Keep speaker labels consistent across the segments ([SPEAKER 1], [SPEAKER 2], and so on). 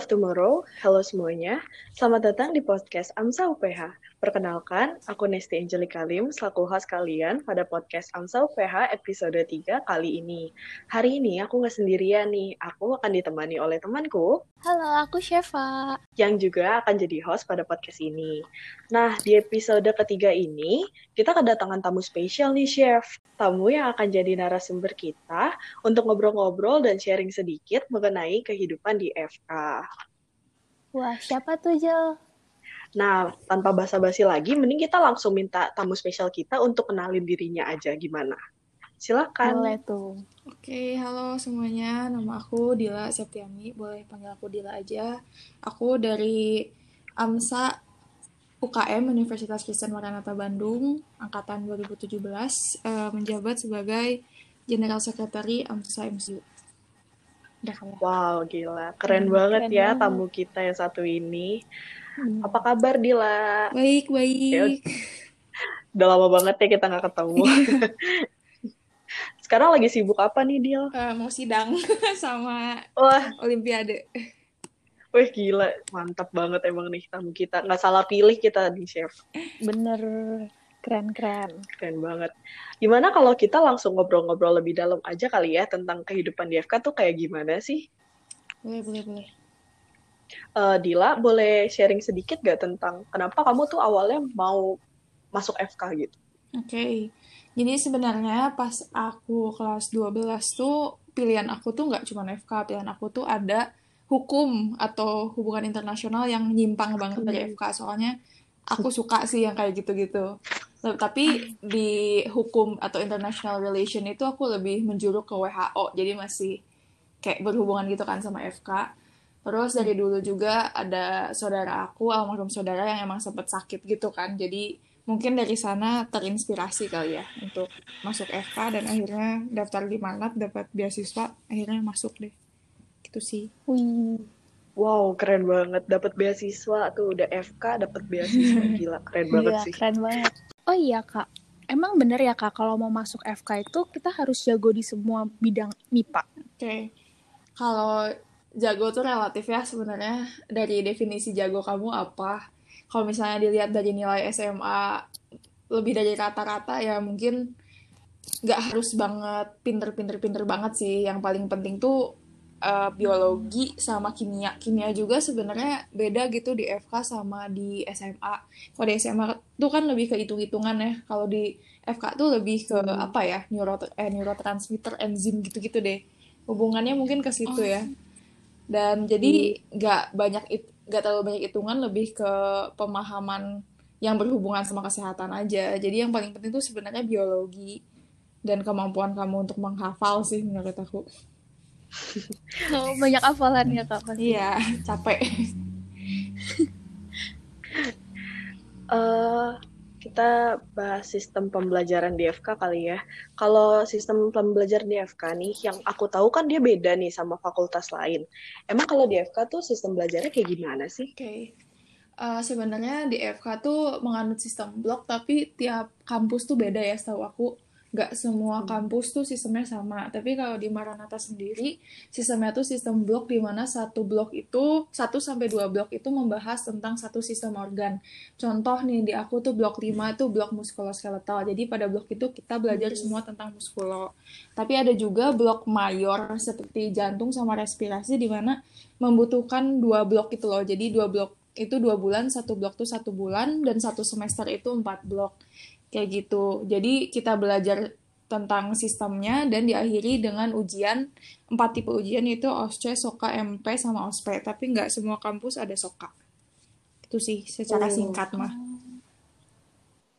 [SPEAKER 1] Love Tomorrow, halo semuanya. Selamat datang di podcast AMSA UPH. Perkenalkan, aku Nesti Angelica Lim, selaku host kalian pada podcast AMSA UPH episode 3 kali ini. Hari ini aku nggak sendirian nih, aku akan ditemani oleh temanku.
[SPEAKER 2] Halo, aku Sheva.
[SPEAKER 1] Yang juga akan jadi host pada podcast ini. Nah, di episode ketiga ini, kita kedatangan tamu spesial nih, Chef. Tamu yang akan jadi narasumber kita untuk ngobrol-ngobrol dan sharing sedikit mengenai kehidupan di FK.
[SPEAKER 2] Wah, siapa tuh, Jel?
[SPEAKER 1] Nah, tanpa basa-basi lagi, mending kita langsung minta tamu spesial kita untuk kenalin dirinya aja gimana. Silakan.
[SPEAKER 2] Boleh tuh.
[SPEAKER 3] Oke, halo semuanya. Nama aku Dila Septiani. Boleh panggil aku Dila aja. Aku dari AMSA UKM Universitas Kristen Maranatha Bandung, angkatan 2017, eh, menjabat sebagai General Secretary AMSA MSU.
[SPEAKER 1] Udah ya. Wow, gila. Keren hmm, banget keren ya banget. tamu kita yang satu ini. Hmm. Apa kabar Dila?
[SPEAKER 3] Baik, baik. Ya,
[SPEAKER 1] udah lama banget ya kita nggak ketemu. Sekarang lagi sibuk apa nih Dil?
[SPEAKER 3] Uh, mau sidang sama Wah. Olimpiade.
[SPEAKER 1] Wih gila, mantap banget emang nih tamu kita. Nggak salah pilih kita nih chef.
[SPEAKER 2] Bener, keren-keren.
[SPEAKER 1] Keren banget. Gimana kalau kita langsung ngobrol-ngobrol lebih dalam aja kali ya tentang kehidupan di FK tuh kayak gimana sih?
[SPEAKER 3] Boleh, boleh, boleh.
[SPEAKER 1] Uh, Dila, boleh sharing sedikit gak tentang kenapa kamu tuh awalnya mau masuk FK gitu?
[SPEAKER 3] Oke, okay. jadi sebenarnya pas aku kelas 12 tuh pilihan aku tuh nggak cuma FK, pilihan aku tuh ada hukum atau hubungan internasional yang nyimpang banget dari FK soalnya aku suka sih yang kayak gitu-gitu. Tapi di hukum atau international relation itu aku lebih menjuruk ke WHO, jadi masih kayak berhubungan gitu kan sama FK. Terus dari dulu juga ada saudara aku, almarhum saudara yang emang sempat sakit gitu kan. Jadi mungkin dari sana terinspirasi kali ya untuk masuk FK dan akhirnya daftar di Manat dapat beasiswa, akhirnya masuk deh. Gitu sih.
[SPEAKER 2] Wih.
[SPEAKER 1] Wow, keren banget. Dapat beasiswa tuh udah FK dapat beasiswa gila, keren banget
[SPEAKER 2] iya,
[SPEAKER 1] sih.
[SPEAKER 2] keren banget. Oh iya, Kak. Emang bener ya, Kak, kalau mau masuk FK itu kita harus jago di semua bidang MIPA.
[SPEAKER 3] Oke. Okay. Kalau jago tuh relatif ya sebenarnya dari definisi jago kamu apa kalau misalnya dilihat dari nilai SMA lebih dari rata-rata ya mungkin nggak harus banget pinter-pinter-pinter banget sih yang paling penting tuh uh, biologi sama kimia kimia juga sebenarnya beda gitu di FK sama di SMA kalau di SMA tuh kan lebih ke hitung-hitungan ya kalau di FK tuh lebih ke hmm. apa ya neuro eh, neurotransmitter enzim gitu-gitu deh hubungannya mungkin ke situ ya. oh. ya dan jadi nggak hmm. banyak nggak terlalu banyak hitungan lebih ke pemahaman yang berhubungan sama kesehatan aja jadi yang paling penting itu sebenarnya biologi dan kemampuan kamu untuk menghafal sih menurut aku
[SPEAKER 2] oh, banyak hafalan ya kak
[SPEAKER 3] iya capek
[SPEAKER 1] uh, kita bahas sistem pembelajaran di FK kali ya. Kalau sistem pembelajaran di FK nih, yang aku tahu kan dia beda nih sama fakultas lain. Emang kalau di FK tuh sistem belajarnya kayak gimana sih?
[SPEAKER 3] Oke, okay. uh, sebenarnya di FK tuh menganut sistem blok, tapi tiap kampus tuh beda ya setahu aku nggak semua hmm. kampus tuh sistemnya sama. Tapi kalau di Maranatha sendiri, sistemnya tuh sistem blok di mana satu blok itu, satu sampai dua blok itu membahas tentang satu sistem organ. Contoh nih, di aku tuh blok 5 itu blok muskuloskeletal. Jadi pada blok itu kita belajar hmm. semua tentang muskulo. Tapi ada juga blok mayor seperti jantung sama respirasi di mana membutuhkan dua blok itu loh. Jadi dua blok itu dua bulan, satu blok tuh satu bulan, dan satu semester itu empat blok kayak gitu jadi kita belajar tentang sistemnya dan diakhiri dengan ujian empat tipe ujian itu OSCE, SOKA, MP sama OSPE tapi nggak semua kampus ada SOKA itu sih secara oh. singkat mah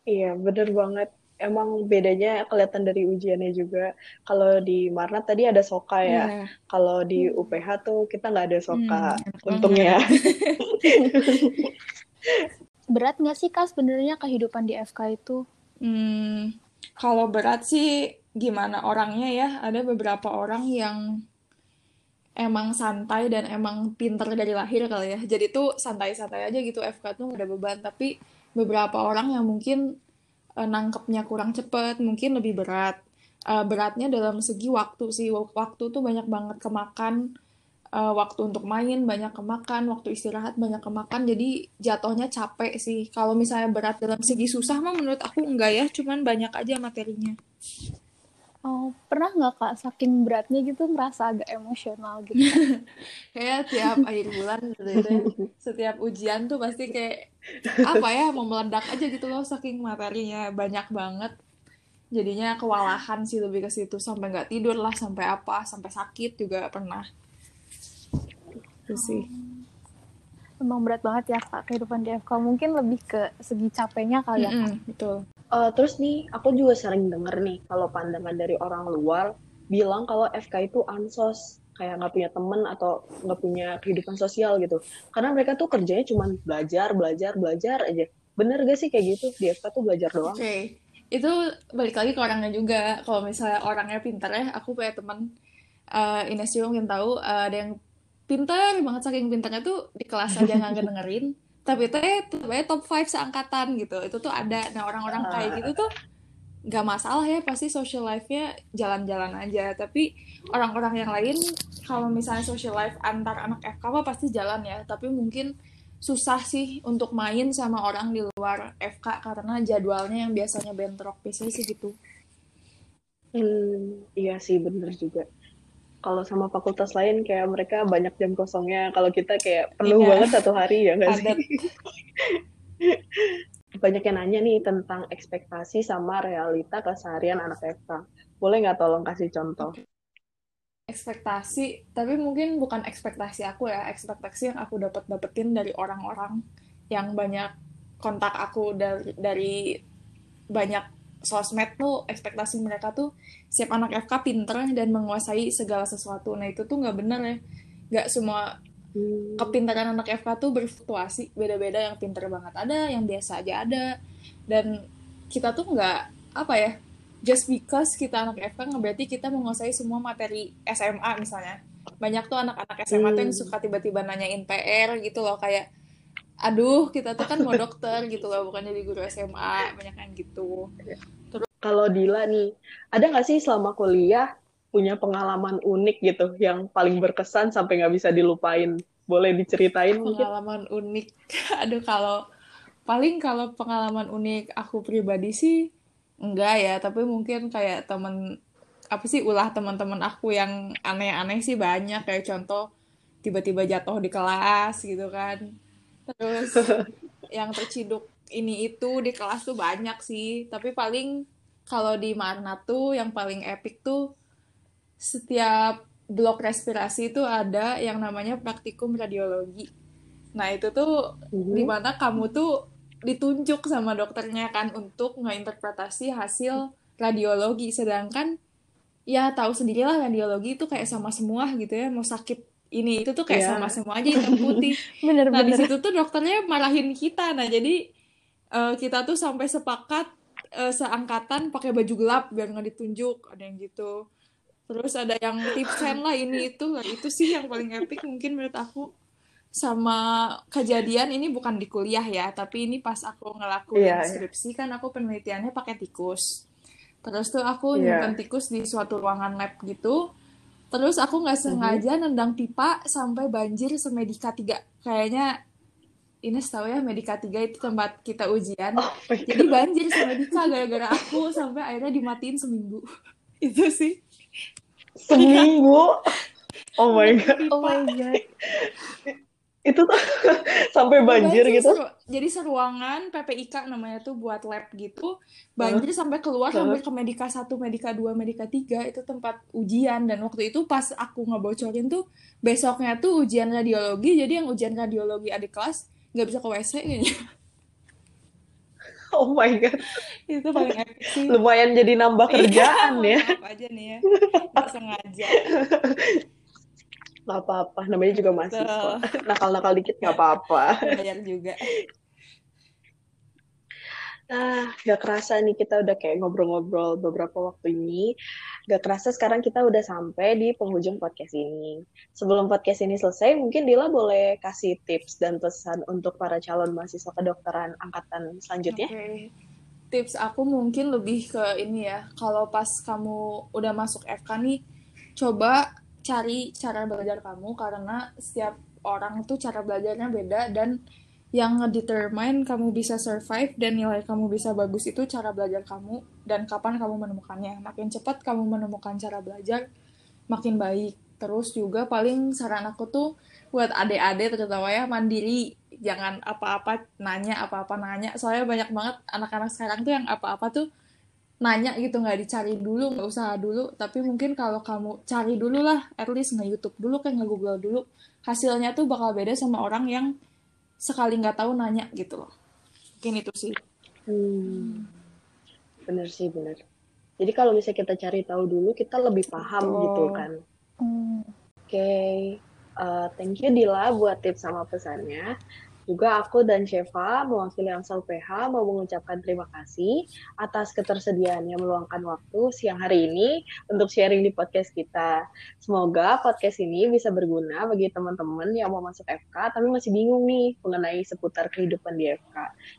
[SPEAKER 1] iya bener banget emang bedanya kelihatan dari ujiannya juga. Kalau di Marnat tadi ada Soka ya. Yeah. Kalau di UPH tuh kita nggak ada Soka. Hmm, Untungnya.
[SPEAKER 2] Berat nggak sih Kak sebenarnya kehidupan di FK itu?
[SPEAKER 3] Hmm, kalau berat sih gimana orangnya ya. Ada beberapa orang yang emang santai dan emang pinter dari lahir kali ya. Jadi tuh santai-santai aja gitu FK tuh gak ada beban. Tapi beberapa orang yang mungkin uh, nangkepnya kurang cepet, mungkin lebih berat. Uh, beratnya dalam segi waktu sih. Waktu tuh banyak banget kemakan uh, waktu untuk main banyak kemakan, waktu istirahat banyak kemakan, jadi jatuhnya capek sih. Kalau misalnya berat dalam segi susah mah menurut aku enggak ya, cuman banyak aja materinya.
[SPEAKER 2] Oh, pernah nggak kak saking beratnya gitu merasa agak emosional gitu?
[SPEAKER 3] kayak tiap akhir bulan gitu ya. Setiap ujian tuh pasti kayak apa ya mau meledak aja gitu loh saking materinya banyak banget. Jadinya kewalahan sih lebih ke situ sampai nggak tidur lah sampai apa sampai sakit juga pernah. Itu sih.
[SPEAKER 2] Emang berat banget ya kak kehidupan di FK. Mungkin lebih ke segi capeknya kali ya kak.
[SPEAKER 3] Mm -mm, betul.
[SPEAKER 1] Uh, terus nih, aku juga sering denger nih kalau pandangan dari orang luar bilang kalau FK itu ansos, kayak nggak punya temen atau nggak punya kehidupan sosial gitu. Karena mereka tuh kerjanya cuma belajar, belajar, belajar aja. Bener gak sih kayak gitu? Di FK tuh belajar doang.
[SPEAKER 3] Oke, okay. itu balik lagi ke orangnya juga. Kalau misalnya orangnya pintar ya, aku punya teman uh, Ines juga mungkin tahu uh, ada yang pintar banget saking pintarnya tuh di kelas aja nggak dengerin tapi teh top 5 seangkatan gitu. Itu tuh ada. Nah orang-orang kayak gitu tuh nggak masalah ya pasti social life-nya jalan-jalan aja. Tapi orang-orang yang lain kalau misalnya social life antar anak FK mah pasti jalan ya. Tapi mungkin susah sih untuk main sama orang di luar FK karena jadwalnya yang biasanya bentrok. Biasanya sih gitu.
[SPEAKER 1] Hmm iya sih bener juga kalau sama fakultas lain kayak mereka banyak jam kosongnya. Kalau kita kayak penuh iya. banget satu hari ya nggak sih? Banyak yang nanya nih tentang ekspektasi sama realita keseharian anak FK boleh nggak tolong kasih contoh?
[SPEAKER 3] Ekspektasi tapi mungkin bukan ekspektasi aku ya. Ekspektasi yang aku dapat dapetin dari orang-orang yang banyak kontak aku dari dari banyak sosmed tuh ekspektasi mereka tuh siap anak FK pinter dan menguasai segala sesuatu nah itu tuh nggak bener ya nggak semua hmm. kepintaran anak FK tuh berfluktuasi beda-beda yang pinter banget ada yang biasa aja ada dan kita tuh nggak apa ya just because kita anak FK nggak berarti kita menguasai semua materi SMA misalnya banyak tuh anak-anak SMA hmm. tuh yang hmm. suka tiba-tiba nanyain PR gitu loh kayak aduh kita tuh kan mau dokter gitu loh bukan jadi guru SMA banyak yang gitu.
[SPEAKER 1] Terus kalau Dila nih ada nggak sih selama kuliah punya pengalaman unik gitu yang paling berkesan sampai nggak bisa dilupain? Boleh diceritain
[SPEAKER 3] pengalaman mungkin? unik. Aduh kalau paling kalau pengalaman unik aku pribadi sih enggak ya tapi mungkin kayak temen apa sih ulah teman-teman aku yang aneh-aneh sih banyak. Kayak contoh tiba-tiba jatuh di kelas gitu kan terus yang terciduk ini itu di kelas tuh banyak sih. Tapi paling kalau di Marna tuh yang paling epic tuh setiap blok respirasi itu ada yang namanya praktikum radiologi. Nah itu tuh mm-hmm. di mana kamu tuh ditunjuk sama dokternya kan untuk ngeinterpretasi hasil radiologi. Sedangkan ya tahu sendirilah radiologi itu kayak sama semua gitu ya. Mau sakit ini itu tuh kayak yeah. sama semua aja hitam putih. bener, nah di situ tuh dokternya marahin kita. Nah jadi uh, kita tuh sampai sepakat uh, seangkatan pakai baju gelap biar nggak ditunjuk. Ada yang gitu. Terus ada yang tipsen lah ini itu lah itu sih yang paling epic mungkin menurut aku sama kejadian ini bukan di kuliah ya tapi ini pas aku ngelakuin yeah, iya. skripsi kan aku penelitiannya pakai tikus terus tuh aku yeah. nyimpen tikus di suatu ruangan lab gitu Terus aku nggak mhm. sengaja mm-hmm. nendang pipa sampai banjir semedika tiga. Kayaknya Ines tahu ya Medika 3 itu tempat kita ujian. Oh Jadi banjir semedika gara-gara aku sampai akhirnya dimatiin seminggu. itu sih.
[SPEAKER 1] Seminggu? Oh my god.
[SPEAKER 2] Oh my god
[SPEAKER 1] itu tuh sampai banjir, banjir gitu. Seru,
[SPEAKER 3] jadi seruangan PPIK namanya tuh buat lab gitu. Banjir uh, sampai keluar uh. sampai ke Medika 1, Medika 2, Medika 3 itu tempat ujian dan waktu itu pas aku ngebocorin tuh besoknya tuh ujian radiologi. Jadi yang ujian radiologi adik kelas nggak bisa ke WC kayaknya.
[SPEAKER 1] Oh my god.
[SPEAKER 3] itu paling epic sih.
[SPEAKER 1] Lumayan jadi nambah iya, kerjaan ya.
[SPEAKER 3] Apa aja nih ya. Gak sengaja.
[SPEAKER 1] Gak apa-apa, namanya juga mahasiswa. Nakal-nakal dikit gak apa-apa.
[SPEAKER 3] Bayar juga.
[SPEAKER 1] Nah, gak kerasa nih kita udah kayak ngobrol-ngobrol beberapa waktu ini. Gak kerasa sekarang kita udah sampai di penghujung podcast ini. Sebelum podcast ini selesai, mungkin Dila boleh kasih tips dan pesan untuk para calon mahasiswa kedokteran angkatan selanjutnya.
[SPEAKER 3] Okay. Tips aku mungkin lebih ke ini ya, kalau pas kamu udah masuk FK nih, coba cari cara belajar kamu karena setiap orang tuh cara belajarnya beda dan yang ngedetermine kamu bisa survive dan nilai kamu bisa bagus itu cara belajar kamu dan kapan kamu menemukannya. Makin cepat kamu menemukan cara belajar, makin baik. Terus juga paling saran aku tuh buat adik-adik terutama ya mandiri. Jangan apa-apa nanya, apa-apa nanya. Soalnya banyak banget anak-anak sekarang tuh yang apa-apa tuh nanya gitu nggak dicari dulu nggak usah dulu tapi mungkin kalau kamu cari dulu lah at least nge YouTube dulu kayak nge Google dulu hasilnya tuh bakal beda sama orang yang sekali nggak tahu nanya gitu loh mungkin itu sih
[SPEAKER 1] Hmm. Bener sih, bener. Jadi kalau misalnya kita cari tahu dulu, kita lebih paham
[SPEAKER 3] Betul.
[SPEAKER 1] gitu kan.
[SPEAKER 2] Hmm.
[SPEAKER 1] Oke, uh, thank you Dila buat tips sama pesannya. Juga aku dan Sheva mewakili Amsal PH mau mengucapkan terima kasih atas ketersediaannya meluangkan waktu siang hari ini untuk sharing di podcast kita. Semoga podcast ini bisa berguna bagi teman-teman yang mau masuk FK tapi masih bingung nih mengenai seputar kehidupan di FK.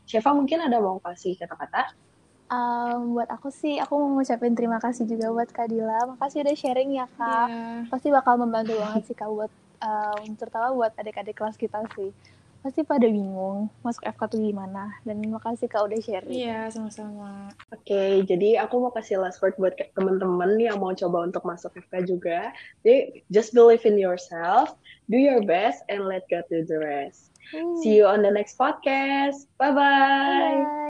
[SPEAKER 1] Sheva mungkin ada mau kasih kata-kata?
[SPEAKER 2] Um, buat aku sih, aku mau ngucapin terima kasih juga buat Kak Dila. Makasih udah sharing ya Kak.
[SPEAKER 3] Iya.
[SPEAKER 2] Pasti bakal membantu banget sih Kak buat um, terutama buat adik-adik kelas kita sih. Pasti pada bingung masuk FK tuh gimana. Dan makasih Kak udah sharing.
[SPEAKER 3] iya sama-sama
[SPEAKER 1] Oke, jadi aku mau kasih last word buat teman-teman yang mau coba untuk masuk FK juga. Jadi, just believe in yourself, do your best, and let God do the rest.
[SPEAKER 2] Hmm.
[SPEAKER 1] See you on the next podcast. Bye-bye.
[SPEAKER 2] Bye.